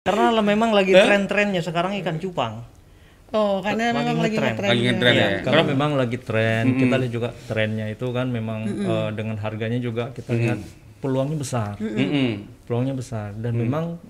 Karena lah memang lagi tren-trennya sekarang ikan cupang. Oh, karena Lagi memang lagi ngetren. ngetren. Lagi ngetren ya. Karena memang lagi tren, kita lihat juga trennya itu kan memang eh, dengan harganya juga kita lihat peluangnya besar. Mm-mm. Peluangnya besar dan memang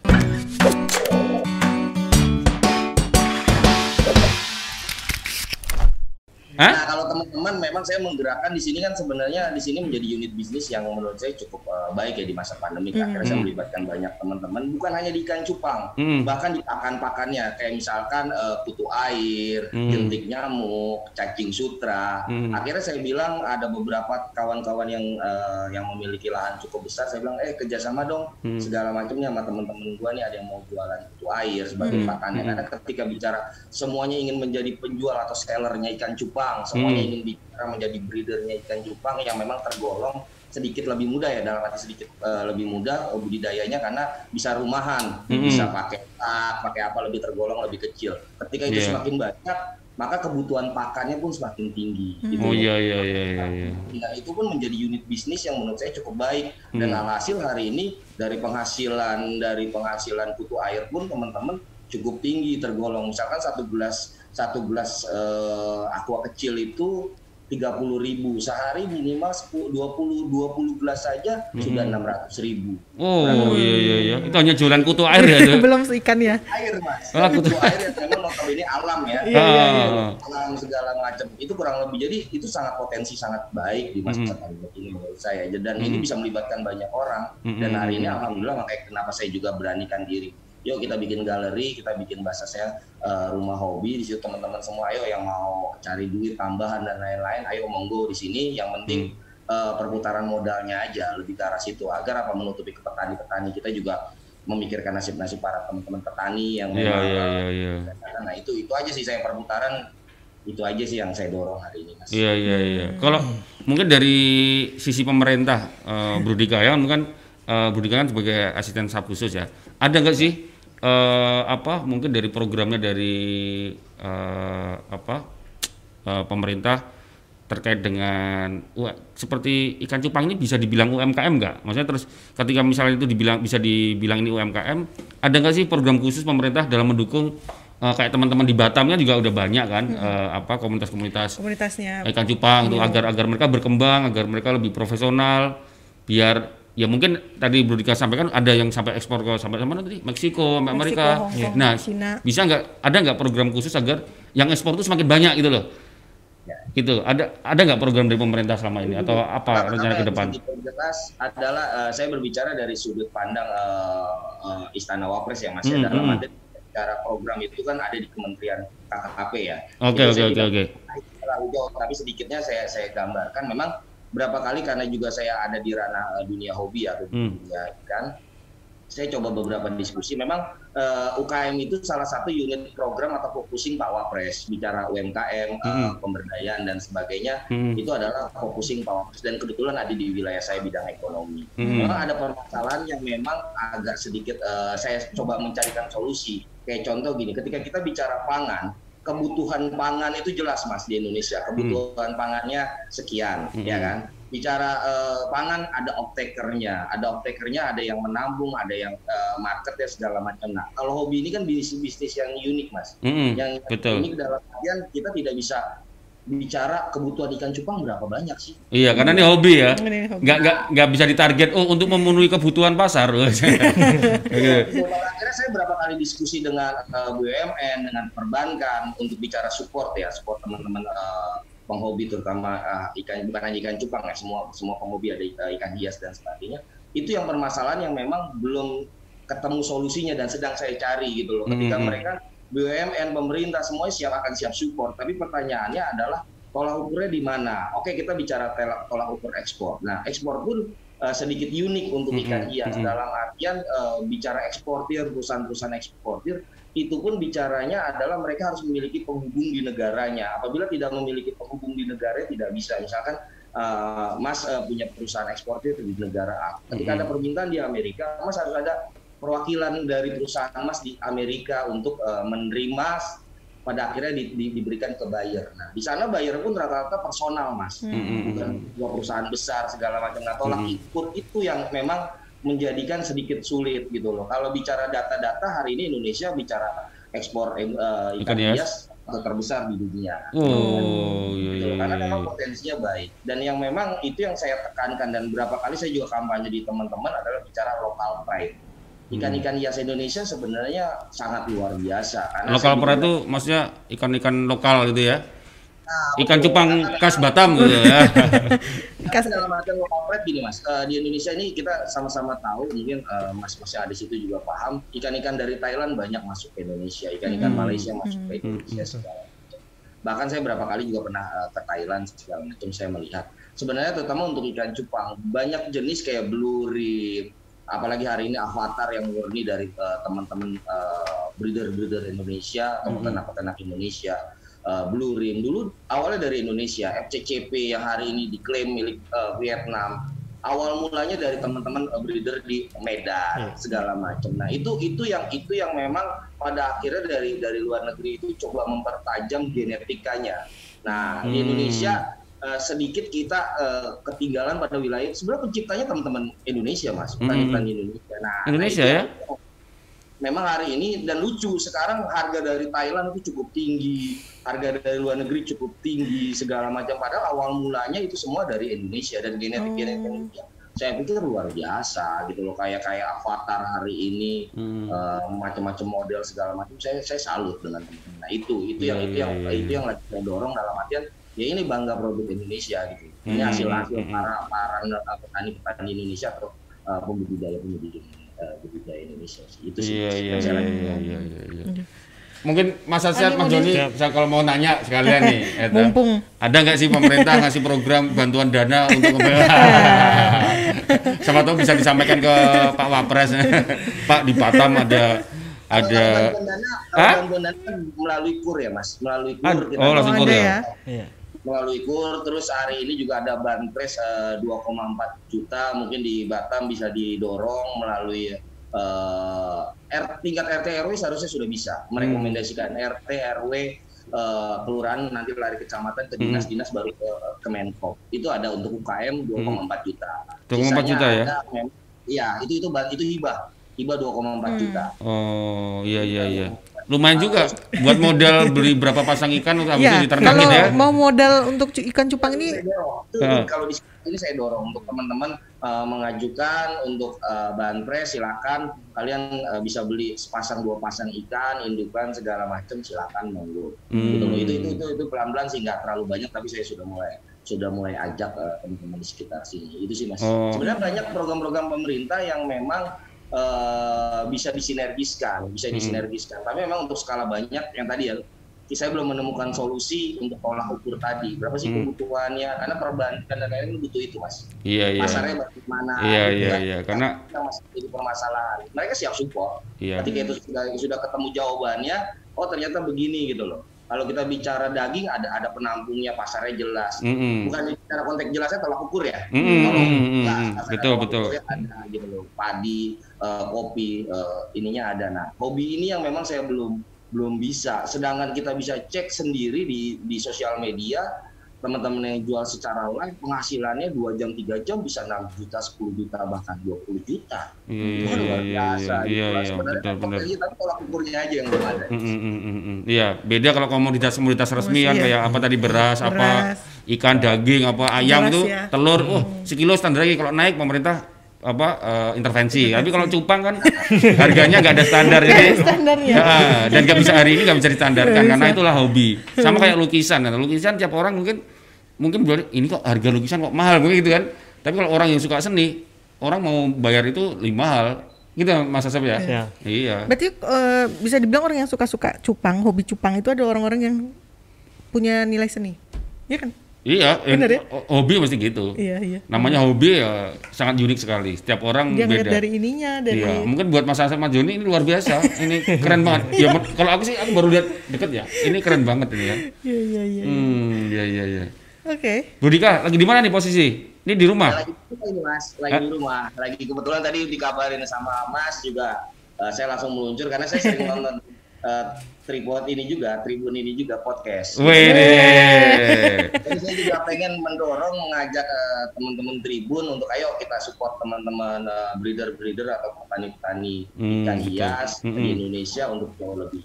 Hah? Nah kalau teman-teman memang saya menggerakkan di sini kan sebenarnya di sini menjadi unit bisnis yang menurut saya cukup eh, baik ya di masa pandemi. Akhirnya saya melibatkan banyak teman-teman, bukan hanya di ikan cupang, Mm. bahkan di pakan-pakannya kayak misalkan eh, kutu air, Mm. jentik nyamuk, cacing sutra. Mm. Akhirnya saya bilang ada beberapa kawan-kawan yang eh, yang memiliki lahan cukup besar, saya bilang eh kerjasama dong Mm. segala macamnya sama teman-teman gua nih ada yang mau jualan kutu air sebagai pakannya. Karena ketika bicara semuanya ingin menjadi penjual atau sellernya ikan cupang, semuanya Hmm. ingin bicara menjadi breedernya ikan cupang yang memang tergolong sedikit lebih mudah ya dalam arti sedikit eh, lebih mudah oh, budidayanya karena bisa rumahan, Hmm. bisa pakai tak, pakai apa lebih tergolong lebih kecil. Ketika itu Iya. semakin banyak, maka kebutuhan pakannya pun semakin tinggi. gitu. Oh iya iya iya iya. iya. Nah, itu pun menjadi unit bisnis yang menurut saya cukup baik dan Hmm. alhasil hari ini dari penghasilan dari penghasilan kutu air pun teman-teman cukup tinggi tergolong misalkan satu gelas satu gelas eh, aqua kecil itu 30.000 ribu. Sehari minimal 10, 20 20 gelas saja sudah 600 ribu. Oh iya iya iya. Itu hanya jualan kutu air ya tuh. Belum ikan ya. air mas. Ah, kutu air yang memang notabene alam ya. Iya, iya, iya. alam segala macam. Itu kurang lebih. Jadi itu sangat potensi sangat baik di masa Mhm. pandemi ini menurut saya. Dan ini bisa melibatkan banyak orang. Dan Mhm. hari ini alhamdulillah makanya kenapa saya juga beranikan diri yuk kita bikin galeri kita bikin bahasa saya eh, rumah hobi di situ teman-teman semua ayo yang mau cari duit tambahan dan lain-lain ayo monggo di sini yang penting eh, perputaran modalnya aja lebih ke arah situ agar apa menutupi ke petani-petani kita juga memikirkan nasib-nasib para teman-teman petani yang Iya memang iya eh, iya iya. Nah itu itu aja sih saya perputaran itu aja sih yang saya dorong hari ini mas. Iya iya iya. Kalau mungkin dari sisi pemerintah, eh Brudika ya, kan eh, Brudika kan sebagai asisten staf khusus ya. Ada nggak sih eh, apa mungkin dari programnya dari eh, apa eh, pemerintah terkait dengan wah, seperti ikan cupang ini bisa dibilang UMKM nggak? Maksudnya terus ketika misalnya itu dibilang bisa dibilang ini UMKM, ada nggak sih program khusus pemerintah dalam mendukung eh, kayak teman-teman di Batamnya juga udah banyak kan eh, apa komunitas-komunitas Komunitasnya. ikan cupang tuh agar agar mereka berkembang agar mereka lebih profesional biar ya mungkin tadi Bro Dika sampaikan ada yang sampai ekspor ke sampai mana tadi Meksiko sampai Meksiko, Amerika Hong Kong, nah Cina. bisa nggak ada nggak program khusus agar yang ekspor itu semakin banyak gitu loh Ya. gitu ada ada nggak program dari pemerintah selama ini atau apa Pertama rencana ke depan diperjelas adalah eh, saya berbicara dari sudut pandang eh, eh, Istana Wapres ya masih Hmm, dalam hmm. arti bicara program itu kan ada di Kementerian KKP ya. oke oke saya oke oke terlalu jauh, tapi sedikitnya saya saya gambarkan memang berapa kali karena juga saya ada di ranah eh, dunia hobi atau Hmm. dunia ikan saya coba beberapa diskusi memang eh, UKM itu salah satu unit program atau focusing Pak Wapres bicara UMKM eh, Hmm. pemberdayaan dan sebagainya Hmm. itu adalah focusing Pak Wapres dan kebetulan ada di wilayah saya bidang ekonomi Hmm. memang ada permasalahan yang memang agak sedikit eh, saya coba mencarikan solusi kayak contoh gini ketika kita bicara pangan kebutuhan pangan itu jelas mas di Indonesia. Kebutuhan pangannya sekian Hmm. ya kan? Bicara eh, pangan ada off-takernya. Ada off-takernya ada yang menabung ada yang eh, marketnya segala macam. Nah kalau hobi ini kan bisnis bisnis yang unik mas. Mm-mm, yang betul. unik dalam artian kita tidak bisa bicara kebutuhan ikan cupang berapa banyak sih iya karena ini hobi ya nggak nggak nggak bisa ditarget oh untuk memenuhi kebutuhan pasar akhirnya saya berapa kali diskusi dengan eh, BUMN, dengan perbankan untuk bicara support ya, support teman-teman eh, penghobi terutama eh, ikan bukan hanya ikan cupang ya, semua semua penghobi ada eh, ikan hias dan sebagainya. Itu yang permasalahan yang memang belum ketemu solusinya dan sedang saya cari gitu loh. Ketika Mhm. mereka BUMN, pemerintah semuanya siap akan siap support, tapi pertanyaannya adalah tolak ukurnya di mana? Oke, kita bicara tolak, ukur ekspor. Nah, ekspor pun eh, sedikit unik untuk ikan hias mhm. dalam artian eh, bicara eksportir perusahaan-perusahaan eksportir itu pun bicaranya adalah mereka harus memiliki penghubung di negaranya. Apabila tidak memiliki penghubung di negara tidak bisa. Misalkan eh, Mas eh, punya perusahaan eksportir di negara A. Ketika Mhm. ada permintaan di Amerika, Mas harus ada perwakilan dari perusahaan Mas di Amerika untuk eh, menerima pada akhirnya di- di- diberikan ke buyer. Nah, di sana buyer pun rata-rata personal, Mas Mm-mm. bukan sebuah perusahaan besar segala macam nah tolak Mhm. ukur itu yang memang menjadikan sedikit sulit gitu loh. Kalau bicara data-data hari ini Indonesia bicara ekspor eh, ikan, hias. terbesar di dunia. Oh, iya Gitu iya. Karena iya. memang iya. potensinya baik. Dan yang memang itu yang saya tekankan dan berapa kali saya juga kampanye di teman-teman adalah bicara local pride. Ikan-ikan hias Indonesia sebenarnya sangat luar biasa. Karena Lokal bilang, itu maksudnya ikan-ikan lokal gitu ya. nah, Ikan betul. cupang khas Batam gitu ya. Kas dalam artian pride gini mas, Eh, di Indonesia ini kita sama-sama tahu mungkin eh, mas-mas yang ada di situ juga paham ikan-ikan dari Thailand banyak masuk ke Indonesia, ikan-ikan Malaysia masuk ke Indonesia segala macam. Bahkan saya berapa kali juga pernah eh, ke Thailand segala macam saya melihat. Sebenarnya terutama untuk ikan cupang banyak jenis kayak blue rim, apalagi hari ini avatar yang murni dari eh, teman-teman eh, breeder-breeder Indonesia atau peternak-peternak Indonesia. Eh, Blue Rim dulu awalnya dari Indonesia, FCCP yang hari ini diklaim milik eh, Vietnam. Awal mulanya dari teman-teman eh, breeder di Medan segala macam. Nah itu itu yang itu yang memang pada akhirnya dari dari luar negeri itu coba mempertajam genetikanya. Nah di Hmm. Indonesia eh, sedikit kita eh, ketinggalan pada wilayah. Sebenarnya penciptanya teman-teman Indonesia mas, Hmm. petani-petani Indonesia. Nah Indonesia nah, ya? itu memang hari ini dan lucu sekarang harga dari Thailand itu cukup tinggi harga dari luar negeri cukup tinggi segala macam padahal awal mulanya itu semua dari Indonesia dan genetik genetik Indonesia saya pikir luar biasa gitu loh kayak kayak avatar hari ini Hmm. eh, macam-macam model segala macam saya saya salut dengan teman-teman. nah itu itu yang Iya, itu yang iya, itu yang lagi saya dorong dalam artian ya ini bangga produk Indonesia gitu ini Hmm, hasil hasil hmm, para para petani petani Indonesia atau uh, pembudidaya pembudidaya uh, budidaya Indonesia sih. itu sih Iya iya iya lakukan. iya iya iya. iya. Mungkin Mas Asyad, Mas Joni, saya kalau mau nanya sekalian nih, Eta. Mumpung. ada nggak sih pemerintah ngasih program bantuan dana untuk sama tahu bisa disampaikan ke Pak Wapres, Pak di Batam ada ada bantuan dana, bantuan dana melalui kur ya mas, melalui kur Ad- kita oh, langsung kur ya? ya. Melalui kur. Terus hari ini juga ada banpres eh, 2,4 juta, mungkin di Batam bisa didorong melalui eh, R, tingkat RT RW seharusnya sudah bisa merekomendasikan RT RW eh, kelurahan nanti lari kecamatan ke dinas-dinas baru ke Kemenko. Itu ada untuk UKM 2,4 juta. 2,4 Sisanya juta ya? Iya, itu itu itu hibah. Hibah 2,4 juta. Oh iya iya iya. Lumayan juga buat modal beli berapa pasang ikan untuk habis Iya, itu kalau diternakin ya. mau modal untuk ikan cupang ini Saya dorong. Itu kalau di sini saya dorong untuk teman-teman uh, mengajukan untuk uh, bahan pres silakan kalian uh, bisa beli sepasang dua pasang ikan indukan segala macam silakan monggo Hmm. gitu itu itu itu itu pelan-pelan sih nggak terlalu banyak tapi saya sudah mulai sudah mulai ajak uh, teman-teman di sekitar sini itu sih mas Oh. sebenarnya banyak program-program pemerintah yang memang uh, bisa disinergiskan bisa Hmm. disinergiskan tapi memang untuk skala banyak yang tadi ya saya belum menemukan solusi untuk olah ukur tadi berapa sih Hmm. kebutuhannya karena perbandingan dan lain-lain butuh itu mas Iya iya. pasarnya bagaimana Iya gitu iya kan. iya karena kita masih jadi permasalahan mereka siap support iya. ketika itu sudah sudah ketemu jawabannya oh ternyata begini gitu loh kalau kita bicara daging ada ada penampungnya pasarnya jelas Mm-mm. bukan bicara konteks jelasnya tolak ukur ya Mm-mm, Tolak ukur mm-mm, jelas, mm-mm. pasarnya Betul, betul. ada gitu loh padi eh, kopi eh, ininya ada. Nah hobi ini yang memang saya belum belum bisa. Sedangkan kita bisa cek sendiri di di sosial media teman-teman yang jual secara live penghasilannya dua jam tiga jam bisa 6 juta 10 juta bahkan 20 juta. Iya itu iya kan luar iya biasa. Iya gitu iya iya. Sebenarnya benar. tolak ukurnya aja yang belum ada. Mm, mm, mm, mm, mm. Iya, beda kalau komoditas komoditas resmi kan Iya. kayak apa tadi beras, apa ikan, daging, apa ayam Beras itu ya. telur, oh sekilo standar lagi. Kalau naik pemerintah apa eh, intervensi. Tapi kalau cupang kan harganya nggak ada standar jadi standarnya. Ya, dan nggak bisa hari ini nggak bisa distandarkan Nggak karena bisa. itulah hobi. Sama kayak lukisan, kan. lukisan tiap orang mungkin mungkin bilang ini kok harga lukisan kok mahal mungkin gitu kan. Tapi kalau orang yang suka seni, orang mau bayar itu lebih mahal. Gitu Mas Asep ya? Iya. Iya. berarti eh, bisa dibilang orang yang suka-suka cupang, hobi cupang itu ada orang-orang yang punya nilai seni. Iya kan? Iya, eh, Bener ya? ho- hobi mesti gitu. Iya, iya. Namanya hobi ya sangat unik sekali. Setiap orang Dia beda. dari ininya, dari Iya, mungkin buat Mas Asep Mas Joni ini luar biasa. ini keren banget. Ya, men- kalau aku sih aku baru lihat deket ya. Ini keren banget ini ya. Iya, iya, iya. Hmm, iya iya iya. Oke. Budika, lagi di mana nih posisi? Ini di rumah. lagi ini mas lagi di rumah lagi kebetulan tadi dikabarin sama mas juga eh, saya langsung meluncur karena saya sering nonton eh, tribun ini juga, tribun ini juga podcast. Wih. Jadi saya juga pengen mendorong mengajak eh, teman-teman tribun untuk ayo kita support teman-teman eh, breeder-breeder atau petani-petani Hmm, ikan betul. hias Hmm, di hmm. Indonesia untuk jauh lebih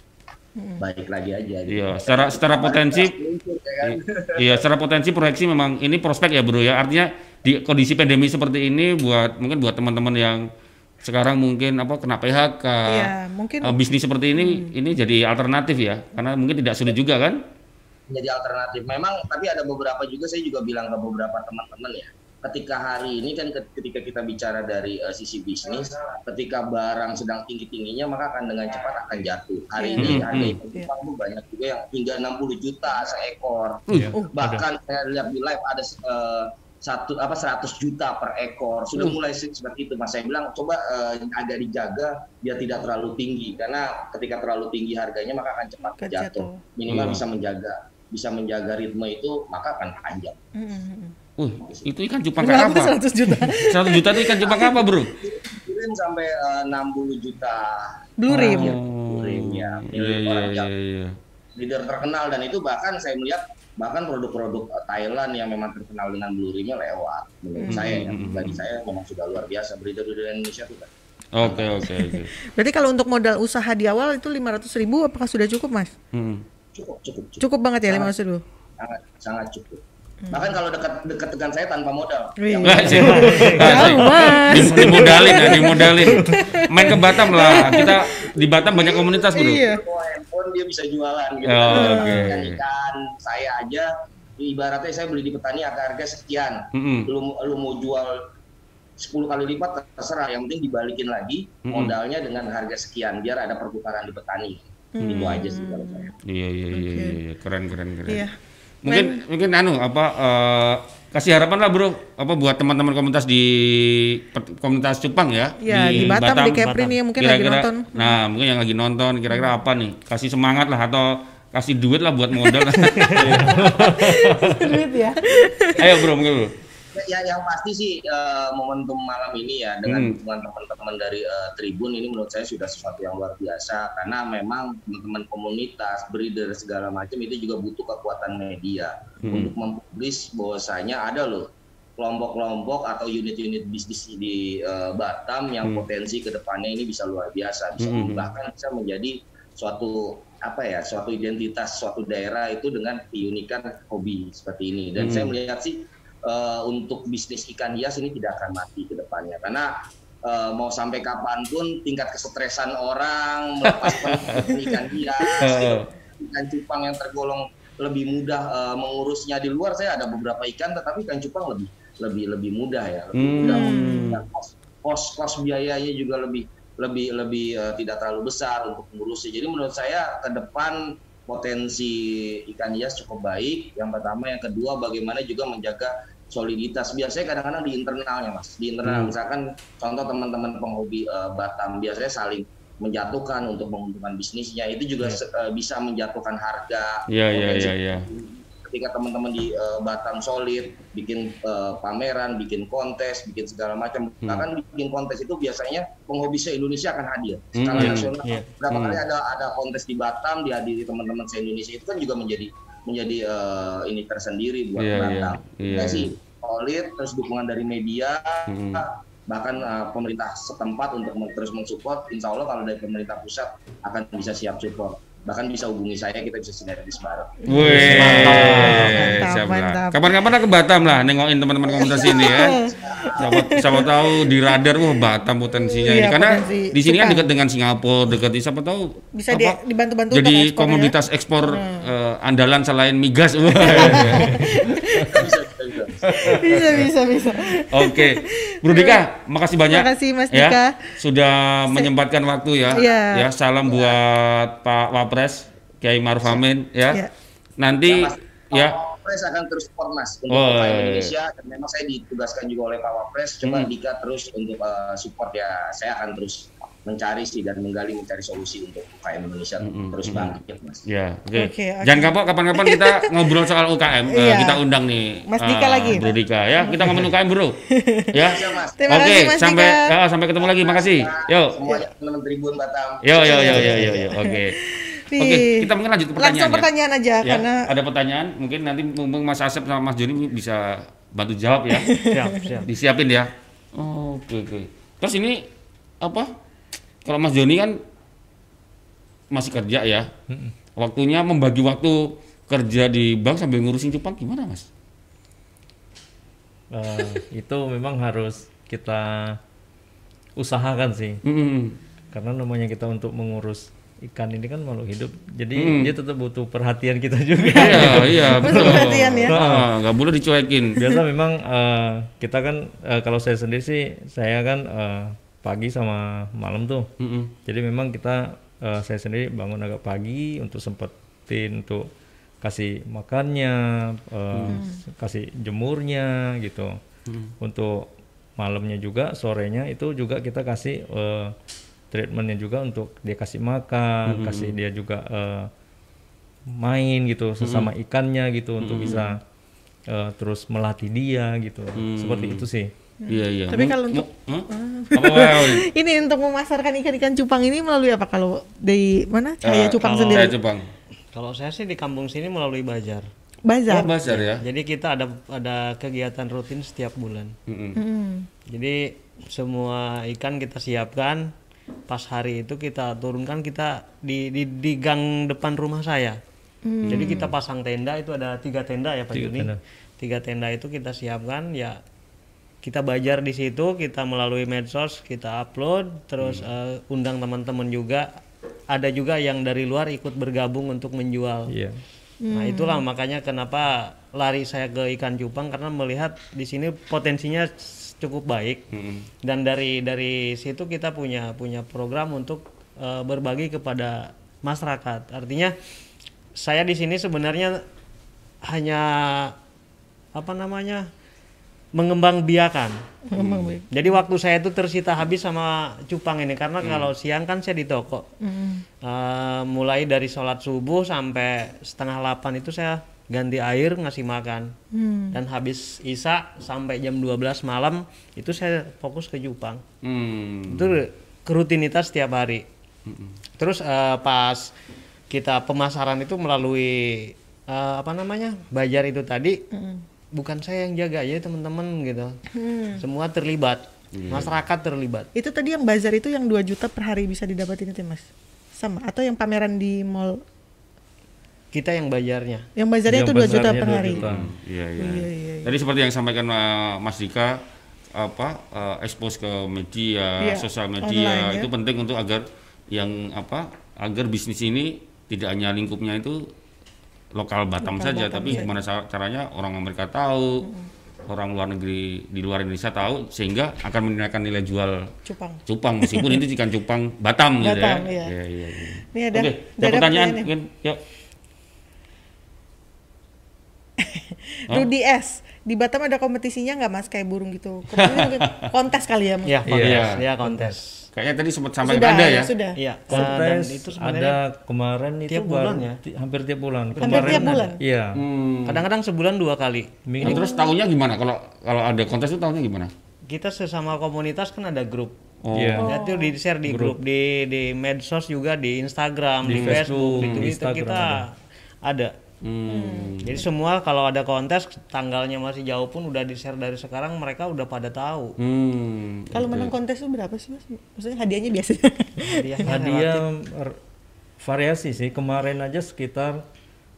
baik lagi aja. gitu. Iya, secara secara potensi Ya kan? Iya, secara potensi proyeksi memang ini prospek ya bro ya. Artinya di kondisi pandemi seperti ini buat mungkin buat teman-teman yang sekarang mungkin apa kena PHK, Iya, mungkin eh, bisnis seperti ini ini jadi alternatif ya, karena mungkin tidak sulit juga kan? menjadi alternatif. Memang tapi ada beberapa juga saya juga bilang ke beberapa teman-teman ya. Ketika hari ini kan ketika kita bicara dari eh, sisi bisnis, ketika barang sedang tinggi-tingginya maka akan dengan cepat akan jatuh. Hari Iya. ini Hmm, hmm. ikan cupang tuh banyak juga yang hingga 60 juta seekor. Oh, ada. Bahkan saya lihat di live ada eh, satu apa 100 juta per ekor. Sudah mulai se- seperti itu Mas. Saya bilang coba eh, agak dijaga biar tidak terlalu tinggi karena ketika terlalu tinggi harganya maka akan cepat Akan jatuh. jatuh. Minimal Hmm. bisa menjaga bisa menjaga ritme itu maka akan panjang. Mm, mm, mm. Uh, itu ikan cupang apa? 100 juta? 100 juta itu ikan cupang apa bro? Kirim sampai eh, 60 juta Blue rim. Oh, Rim, ya. iya iya Orang iya yang- iya. leader terkenal dan itu bahkan saya melihat bahkan produk-produk eh, Thailand yang memang terkenal dengan blue rimnya lewat menurut Hmm. saya ya. Hmm. bagi saya memang sudah luar biasa breeder-breeder Indonesia itu kan. Oke oke oke. Berarti kalau untuk modal usaha di awal itu 500 ribu apakah sudah cukup mas? Hmm. cukup cukup cukup Cukup banget ya Sangat. 500 ribu? sangat sangat cukup bahkan kalau dekat dekat dengan saya tanpa modal Wih. Sih. Di- Dimodalin ya, dimodalin. Main ke Batam lah. Kita di Batam banyak komunitas, Bro. Iya. Handphone dia bisa jualan gitu. Oh, oke. Ikan ikan saya aja ibaratnya saya beli di petani harga harga sekian. Mm-mm. Lu lu mau jual 10 kali lipat terserah yang penting dibalikin lagi Mm-mm. modalnya dengan harga sekian biar ada pertukaran di petani. Itu aja sih kalau saya. Iya iya iya Oke. iya, keren keren keren. Iya. Mungkin mungkin anu apa eh, kasih harapan lah bro apa buat teman-teman komunitas di komunitas Jepang ya Ya di, Batam, di Kepri Batam. nih mungkin lagi Kira-kira- nonton. Nah mungkin yang lagi nonton kira-kira apa nih kasih semangat lah atau kasih duit lah buat modal. Duit ya. Ayo bro mungkin bro. Ya, yang pasti sih eh, momentum malam ini ya dengan Hmm. teman-teman dari eh, Tribun ini menurut saya sudah sesuatu yang luar biasa karena memang teman-teman komunitas, breeder segala macam itu juga butuh kekuatan media Hmm. untuk mempublis bahwasanya ada loh kelompok-kelompok atau unit-unit bisnis di eh, Batam yang Hmm. potensi ke depannya ini bisa luar biasa bisa Hmm. bahkan bisa menjadi suatu apa ya suatu identitas suatu daerah itu dengan keunikan hobi seperti ini dan Hmm. saya melihat sih eh, untuk bisnis ikan hias ini tidak akan mati ke depannya. Karena eh, mau sampai kapan pun tingkat kesetresan orang melepas ikan hias gitu. ikan cupang yang tergolong lebih mudah eh, mengurusnya di luar saya ada beberapa ikan tetapi ikan cupang lebih lebih lebih mudah ya. Lebih Hmm. mudah kos kos kos biayanya juga lebih lebih lebih eh, tidak terlalu besar untuk mengurusnya. Jadi menurut saya ke depan potensi ikan hias cukup baik. Yang pertama yang kedua bagaimana juga menjaga soliditas biasanya kadang-kadang di internalnya mas di internal Hmm. misalkan contoh teman-teman penghobi eh, Batam biasanya saling menjatuhkan untuk menguntungkan bisnisnya itu juga eh, bisa menjatuhkan harga Iya iya Potensi iya iya. ketika teman-teman di eh, Batam solid bikin eh, pameran bikin kontes bikin segala macam Hmm. bahkan bikin kontes itu biasanya penghobi se Indonesia akan hadir skala Hmm, nasional iya. berapa Hmm. kali ada ada kontes di Batam dihadiri teman-teman se Indonesia itu kan juga menjadi menjadi eh, ini tersendiri buat Iya, Batam. Iya, iya, Kita sih solid terus dukungan dari media Hmm. bahkan eh, pemerintah setempat untuk terus mensupport insya Allah kalau dari pemerintah pusat akan bisa siap support bahkan bisa hubungi saya kita bisa sinergis bareng Wih, Mantap, siap lah. mantap. Kapan-kapan aku ke Batam lah, nengokin teman-teman komunitas ini ya. Siapa, siapa tahu di radar, wah Batam potensinya Iya, ini. Karena potensi di sini kan dekat dengan Singapura, dekat di siapa tahu Bisa di- apa, dibantu-bantu Jadi ekspor ya. komoditas ekspor eh, andalan selain migas. Wah. bisa, bisa, bisa. bisa. Oke, Bro Dika, makasih banyak. Makasih, Mas ya, Dika. sudah menyempatkan waktu ya. Iya. Ya, salam buat Pak Wapres Kiai Maruf Amin ya. Iya. Nanti Mas, ya. Pak Wapres akan terus support Mas untuk Oh. Indonesia dan memang saya ditugaskan juga oleh Pak Wapres coba Hmm. Dika terus untuk eh, support ya saya akan terus mencari sih dan menggali mencari solusi untuk UKM Indonesia Hmm, terus hmm, bangkit Mas. Ya, oke. Oke, oke. Jangan kapok kapan-kapan kita ngobrol soal UKM. Iya. kita undang nih Mas Dika eh, lagi. Bro Dika ya. Kita ngomongin UKM, Bro. ya. Oke, kasih, Mas sampai Dika. eh, sampai ketemu lagi. Makasih. Yo. Semuanya teman-teman Tribun Batam. Yo yo yo yo yo yo. Oke. Nih, Oke, kita mungkin lanjut ke pertanyaan. Langsung ya. pertanyaan aja Ya, karena ada pertanyaan, mungkin nanti mumpung Mas Asep sama Mas Joni bisa bantu jawab ya. siap siap Disiapin ya. Oh, oke oke. Terus ini apa? Kalau Mas Joni kan masih kerja ya. Waktunya membagi waktu kerja di bank sambil ngurusin cupang gimana, Mas? Eh, itu memang harus kita usahakan sih Hmm. karena namanya kita untuk mengurus ikan ini kan makhluk hidup jadi Hmm. dia tetap butuh perhatian kita juga Iya, iya, betul. perhatian ya. Ah, nggak boleh dicuekin. biasa memang eh, kita kan eh, kalau saya sendiri sih saya kan eh, pagi sama malam tuh. Mm-mm. jadi memang kita eh, saya sendiri bangun agak pagi untuk sempetin untuk kasih makannya eh, kasih jemurnya gitu. Untuk malamnya juga sorenya itu juga kita kasih eh, treatmentnya juga untuk dia kasih makan kasih dia juga eh, main gitu sesama ikannya gitu untuk bisa eh, terus melatih dia gitu. Seperti itu sih Iya, iya. Tapi kalau untuk- apa, apa? ini untuk memasarkan ikan-ikan cupang ini melalui apa kalau dari mana Cahaya Eh, Cupang kalau sendiri? Saya cupang. Kalau saya sih di kampung sini melalui Bajar. Oh, Bazar. bazar ya. Jadi kita ada ada kegiatan rutin setiap bulan. Mm-mm. Hmm. Jadi semua ikan kita siapkan pas hari itu kita turunkan kita di di, di gang depan rumah saya. Jadi kita pasang tenda itu ada tiga tenda ya Pak Tiga Juni. tenda. Tiga tenda itu kita siapkan ya kita bajar di situ kita melalui medsos kita upload terus eh, undang teman-teman juga. Ada juga yang dari luar ikut bergabung untuk menjual. iya. Nah itulah makanya kenapa lari saya ke ikan cupang karena melihat di sini potensinya cukup baik. Dan dari dari situ kita punya punya program untuk eh, berbagi kepada masyarakat. Artinya saya di sini sebenarnya hanya apa namanya mengembang biakan. Memang baik. Jadi waktu saya itu tersita habis sama cupang ini karena kalau siang kan saya di toko. Eh, mulai dari sholat subuh sampai setengah delapan itu saya ganti air ngasih makan. Dan habis isya sampai jam 12 malam itu saya fokus ke cupang. Hmm. Itu rutinitas setiap hari. Terus eh, pas kita pemasaran itu melalui eh, apa namanya? Bajar itu tadi bukan saya yang jaga ya teman-teman gitu. Semua terlibat. Masyarakat terlibat. Itu tadi yang bazar itu yang 2 juta per hari bisa didapatin itu Mas? Sama atau yang pameran di mall? Kita yang bajarnya. Yang bazarnya Yang itu 2 juta per 2 hari. juta. Iya, iya. Iya, iya, iya. Tadi seperti yang disampaikan uh, Mas Dika apa uh, expose ke media, Iya, sosial online media ya. itu penting untuk agar yang apa agar bisnis ini tidak hanya lingkupnya itu lokal Batam saja tapi gimana ca- caranya orang Amerika tahu, orang luar negeri di luar Indonesia tahu sehingga akan meningkatkan nilai jual Cupang. cupang meskipun itu ikan cupang Batam, gitu ya. Batam, iya. Iya, iya, iya. Ini ada, Oke, ada pertanyaan mungkin yuk. Rudi S. Di Batam ada kompetisinya nggak Mas kayak burung gitu? Kompetisi mungkin kontes kali ya? Mas? Iya, kontes. Iya. Iya, kontes. Kayaknya tadi sempat sampai Sudah, ada ya. Sudah. Iya. Dan kontes itu ada sebenarnya kemarin itu tiap bulan ya? ti- hampir tiap bulan Hampir kemarin tiap ada. bulan? iya Hmm. kadang-kadang sebulan dua kali. Nah, terus tahunya gimana kalau kalau ada kontes itu tahunya gimana? Kita sesama komunitas kan ada grup. Oh. Iya. Ya, itu di share di grup, di di medsos juga di Instagram, di, Di Facebook, Facebook, di di Twitter Instagram kita ada. Hmm. Jadi semua kalau ada kontes tanggalnya masih jauh pun udah di share dari sekarang mereka udah pada tahu. Hmm. Kalau menang kontes itu berapa sih Mas? Maksudnya hadiahnya biasa. Hadiahnya hadiah variasi sih kemarin aja sekitar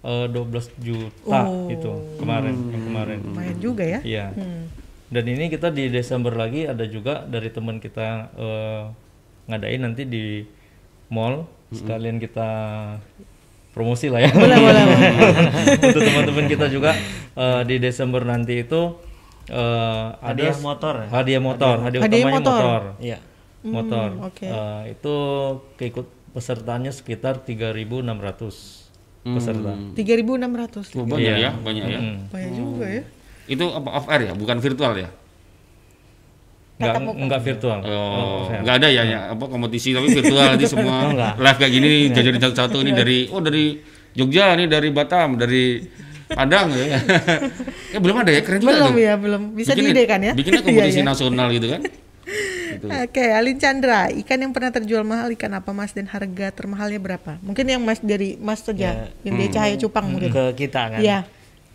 eh, 12 juta Oh. itu kemarin yang kemarin Lumayan juga ya. iya dan ini kita di Desember lagi ada juga dari teman kita eh, ngadain nanti di mall sekalian kita promosi lah ya untuk teman-teman kita juga eh, di Desember nanti itu eh, ada Hadiah motor ya? hadiah motor hadiah, Hadiah utamanya motor. motor Iya. motor. oke. Eh, itu keikut pesertanya sekitar 3.600 peserta. 3.600. Oh, banyak Iya. ya, banyak ya. Mm. Banyak juga ya. Itu apa off air ya, bukan virtual ya? Nggak, Tatap muka. nggak virtual. Oh, nggak ada ya, ya apa kompetisi tapi virtual nanti semua live kayak gini jajarin satu-satu ini dari oh dari Jogja nih dari Batam dari Padang ya. ya belum ada ya keren juga Belum tuh. ya, belum. Bisa Bikin- diidekan ya. Bikinnya Iya, kompetisi iya. nasional gitu kan. Gitu. Oke, Alin Chandra, ikan yang pernah terjual mahal ikan apa Mas dan harga termahalnya berapa? Mungkin yang Mas dari Mas saja, Ya. yang dia cahaya cupang mungkin. ke kita kan. Iya.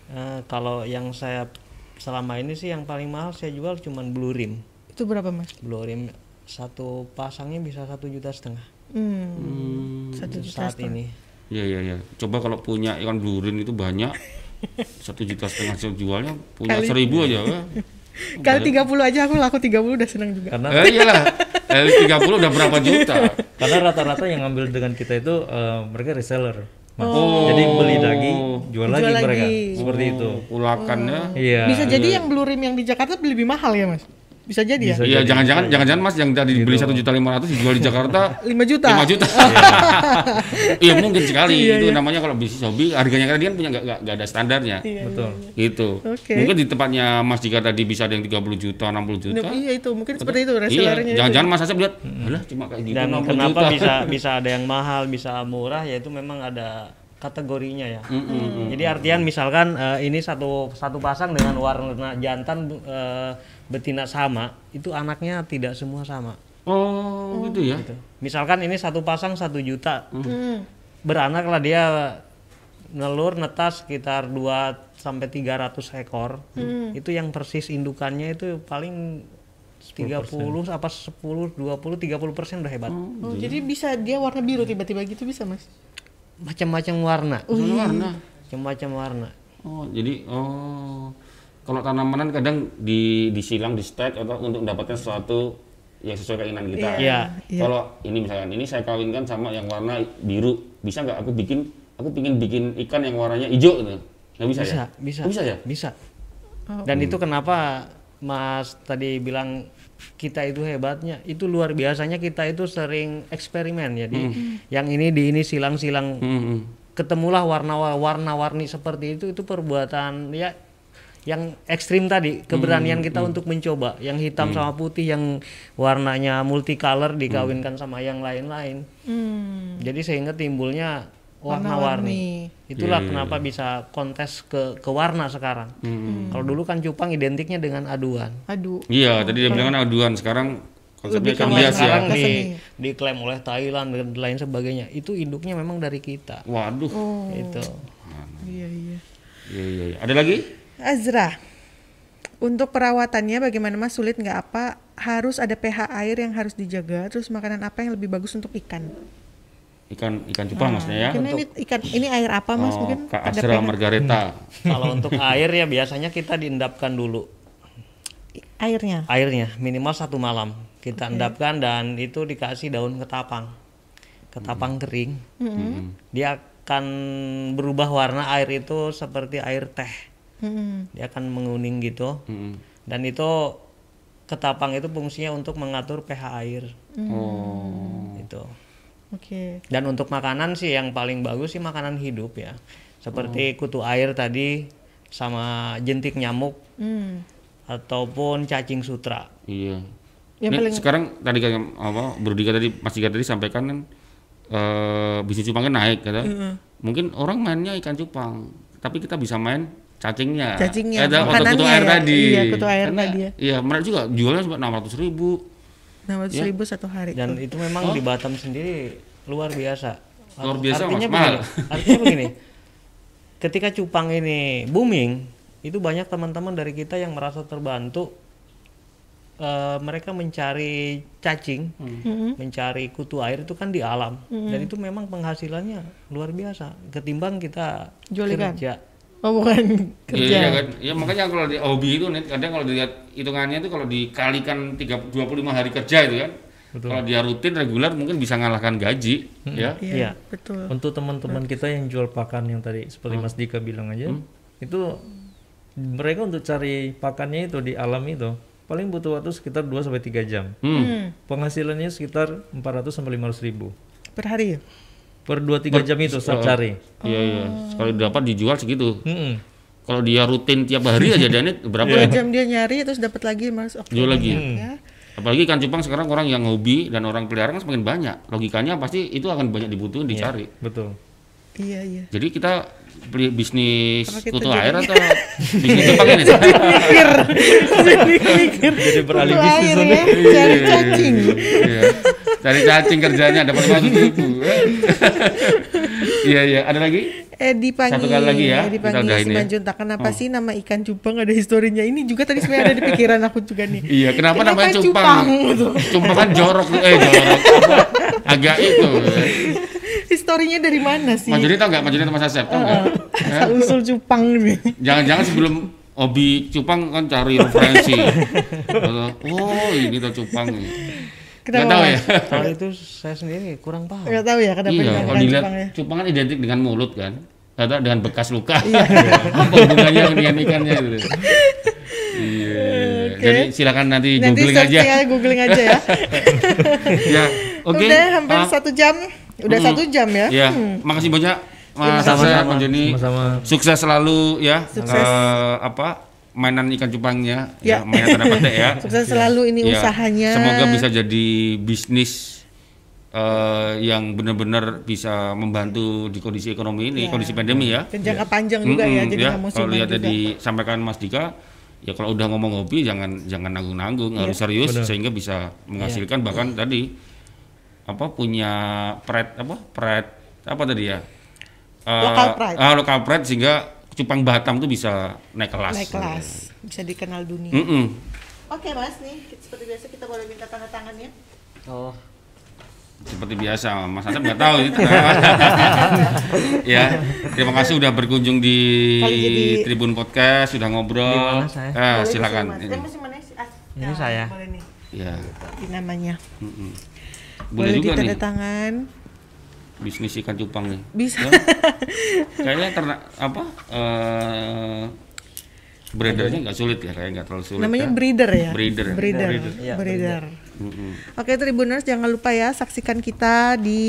Eh, kalau yang saya selama ini sih yang paling mahal saya jual cuman blue rim. Itu berapa Mas? Blue rim satu pasangnya bisa satu juta setengah Hmm. Satu juta saat setengah. ini. Iya iya iya. Coba kalau punya ikan blurin itu banyak satu juta setengah jualnya punya Kali- seribu aja. ya. Kali 30 aja aku laku 30 udah senang juga. Karena Eh, iyalah. Dari 30 udah berapa juta? karena rata-rata yang ngambil dengan kita itu eh, mereka reseller. Mas. Oh. Jadi beli lagi, jual, lagi, Jual mereka. lagi. Seperti itu. Ulakannya. Iya. Bisa jadi yang blue rim yang di Jakarta lebih mahal ya Mas? Bisa jadi Bisa Iya, jangan-jangan jangan-jangan Mas yang tadi dibeli satu juta lima ratus dijual di Jakarta ya? 5 juta. 5 juta. Iya mungkin sekali itu namanya kalau bisnis hobi harganya kan dia kan punya nggak nggak- ada standarnya. Betul. Gitu. Oke. Mungkin di tempatnya Mas Dika tadi bisa ada yang 30 juta, 60 juta. Nah, iya itu mungkin seperti itu Iya, resellernya. itu. jangan-jangan Mas Asep lihat, alah cuma kayak gitu Dan 60 kenapa juta. bisa bisa ada yang mahal, bisa murah yaitu memang ada kategorinya ya. Jadi artian misalkan eh, ini satu satu pasang dengan warna jantan eh, betina sama, itu anaknya tidak semua sama. Oh, gitu ya. Gitu. Misalkan ini satu pasang satu juta, Hmm. beranak lah dia nelur netas sekitar 2 sampai 300 ekor. Itu yang persis indukannya itu paling 30 apa 10 20 30 persen udah hebat. Oh, jadi bisa dia warna biru tiba-tiba gitu bisa Mas? Macam-macam warna. Warna. Macam-macam warna. Oh, jadi oh kalau tanaman kadang di disilang di stage atau untuk mendapatkan sesuatu yang sesuai keinginan kita. Iya. Iya. Kalau ini misalkan ini saya kawinkan sama yang warna biru, bisa nggak aku bikin aku pingin bikin ikan yang warnanya hijau gitu. Nggak bisa, Bisa, ya? bisa. Oh, bisa ya? Bisa. Oh. Dan itu kenapa Mas tadi bilang kita itu hebatnya, itu luar biasanya kita itu sering eksperimen jadi yang ini di ini silang-silang Hmm, hmm. ketemulah warna-warna-warni seperti itu itu perbuatan ya yang ekstrim tadi keberanian kita untuk mencoba yang hitam sama putih yang warnanya multicolor dikawinkan sama yang lain-lain Hmm. jadi sehingga timbulnya Warna-warni. itulah kenapa bisa kontes ke ke warna sekarang kalau dulu kan cupang identiknya dengan aduan Aduh. Iya, tadi dia bilang kan aduan, sekarang konsepnya warna. hias ya. di, diklaim oleh Thailand dan lain sebagainya itu induknya memang dari kita Waduh. Oh. itu Iya iya. Iya, iya, iya. Ada lagi? Azra, untuk perawatannya bagaimana Mas sulit nggak apa? Harus ada pH air yang harus dijaga. Terus makanan apa yang lebih bagus untuk ikan? Ikan ikan cupang maksudnya ya. Ini ikan ini air apa Mas? Oh, Mungkin Kak ada Asra pH Margareta. kalau untuk air ya biasanya kita diendapkan dulu airnya. airnya minimal satu malam kita endapkan dan itu dikasih daun ketapang ketapang kering Hmm. dia akan berubah warna air itu seperti air teh Hmm. dia akan menguning gitu Hmm. dan itu ketapang itu fungsinya untuk mengatur pH air Oh. itu Oke. dan untuk makanan sih yang paling bagus sih makanan hidup ya seperti kutu air tadi sama jentik nyamuk Hmm. ataupun cacing sutra Iya. Yang Ini paling sekarang tadi kan apa Brodika tadi Mas Dika tadi sampaikan kan eh bisnis cupang kan naik kata. Mungkin orang mainnya ikan cupang, tapi kita bisa main cacingnya. Cacingnya, Ada atau makanannya kutu air ya. tadi. Iya, kutu air Karena- tadi ya. Iya, mereka juga jualnya cuma 600 ribu. 600 Ya. ribu satu hari. dan itu memang di Batam sendiri luar biasa Luar biasa, artinya Mas, begini, artinya begini ketika cupang ini booming itu banyak teman-teman dari kita yang merasa terbantu Eh, mereka mencari cacing Hmm. mencari kutu air itu kan di alam dan itu memang penghasilannya luar biasa ketimbang kita Jual ikan. kerja Oh bukan kerja. Iya kan? Ya makanya kalau di hobi itu nih kadang kalau dilihat hitungannya itu kalau dikalikan 3 25 hari kerja itu kan. Kalau dia rutin reguler mungkin bisa ngalahkan gaji, ya. Iya, Iya. betul. Untuk teman-teman kita yang jual pakan yang tadi seperti Mas Dika bilang aja, itu mereka untuk cari pakannya itu di alam itu paling butuh waktu sekitar 2 sampai 3 jam. Hmm. Penghasilannya sekitar 400 sampai 500 ribu Per hari ya? Per 2-3 jam itu saat cari. Iya iya. Sekali dapat dijual segitu. Mm-mm. Kalau dia rutin tiap hari aja dan berapa Dua ya? jam dia nyari terus dapat lagi Mas. Oke. Jual lagi. Ya. Apalagi ikan cupang sekarang orang yang hobi dan orang pelihara kan semakin banyak. Logikanya pasti itu akan banyak dibutuhin dicari. Betul. Iya, iya. Jadi kita beli bisnis kutu jadi- air atau bisnis Jepang ini? Mikir. Jadi mikir. Jadi beralih Kutu bisnis air ya, cari cacing. Iya. Cari cacing kerjanya dapat lima ribu. Iya iya. Ada lagi? Edi Pangi. Satu kali lagi ya, Edi kita Pangi ya. Simanjuntak. Kenapa sih nama ikan cupang ada historinya? Ini juga tadi sebenarnya ada di pikiran aku juga nih. Iya. Kenapa, Kenapa namanya cupang? cupang? Cupang kan jorok. Eh jorok. Apa? Agak itu. Historinya dari mana sih? Mas Joni tau nggak? Mas Joni sama Mas Asep tau nggak? Asal usul cupang nih. Jangan-jangan sebelum hobi cupang kan cari referensi. oh ini tuh cupang. Nggak Kenapa? tahu ya. Kalau itu saya sendiri kurang paham. Nggak tahu ya kenapa Iya, kalau dilihat cupang ya. cupang kan identik dengan mulut kan, atau dengan bekas luka. Iya. Apa hubungannya dengan ikannya gitu? Iya. Jadi silakan nanti, Nanti googling aja. searching aja, googling aja ya. ya, oke. Udah hampir Ah, satu jam. Udah Hmm. satu jam ya. Ya, makasih banyak Mas Joni. Sama-sama. Sukses selalu ya. Sukses. eh, apa mainan ikan cupangnya, Ya. ya, mainan tanda petik ya. Sukses selalu ini Ya, usahanya. Semoga bisa jadi bisnis eh, yang benar-benar bisa membantu di kondisi ekonomi ini, Ya. kondisi pandemi ya. Dan jangka panjang juga ya, Mm-mm, jadi nggak Kalau lihat tadi sampaikan Mas Dika, ya kalau udah ngomong hobi jangan jangan nanggung-nanggung, Iya. harus serius Benar. sehingga bisa menghasilkan bahkan tadi apa punya pride apa pride apa tadi ya? Eh, Local pride. ah, local pride sehingga cupang Batam tuh bisa naik kelas. naik kelas, bisa dikenal dunia. Mm-mm. Oke mas nih, seperti biasa kita boleh minta tanda tangannya. Oh, seperti biasa Mas Asep nggak tahu itu ya terima kasih sudah berkunjung di jadi- Tribun Podcast sudah ngobrol Di mana saya? Ah, Boleh silakan ini. Eh, masih mana sih? Ah, Ini saya. Ya ini namanya. mm-mm. Boleh, boleh juga ditanda nih tangan. bisnis ikan cupang nih Bisa. Ya. kayaknya ternak apa eh breedernya nggak sulit ya kayak nggak terlalu sulit namanya ya. breeder ya. Breeder. Breeder. Breeder. Iya, Breeder. Mm-mm. Oke Tribuners jangan lupa ya saksikan kita di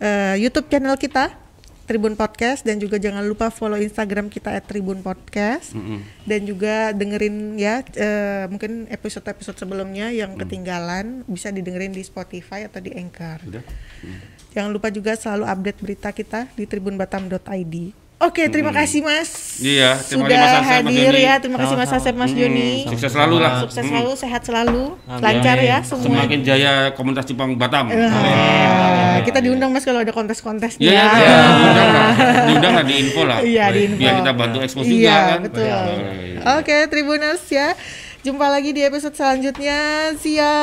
eh, YouTube channel kita Tribun Podcast dan juga jangan lupa follow Instagram kita @tribun podcast Mm-mm. dan juga dengerin ya eh, mungkin episode-episode sebelumnya yang ketinggalan bisa didengerin di Spotify atau di Anchor. udah Jangan lupa juga selalu update berita kita di tribunbatam.id. Oke, terima kasih Mas. Iya, terima Sudah kasih, Mas Asep, hadir ya. Terima kasih Mas Asep, Mas Joni. sukses selalu lah Sukses Mm-mm. selalu, sehat selalu, lancar ya semua. semakin jaya komunitas cupang Batam Ah, kita diundang mas kalau ada kontes-kontesnya. Iya, iya, iya. diundang lah, diundang lah di info lah. Iya, di info. Biar kita bantu ekspos juga Iya, kan. betul. Iya. Oke, Tribuners ya. Jumpa lagi di episode selanjutnya. See ya.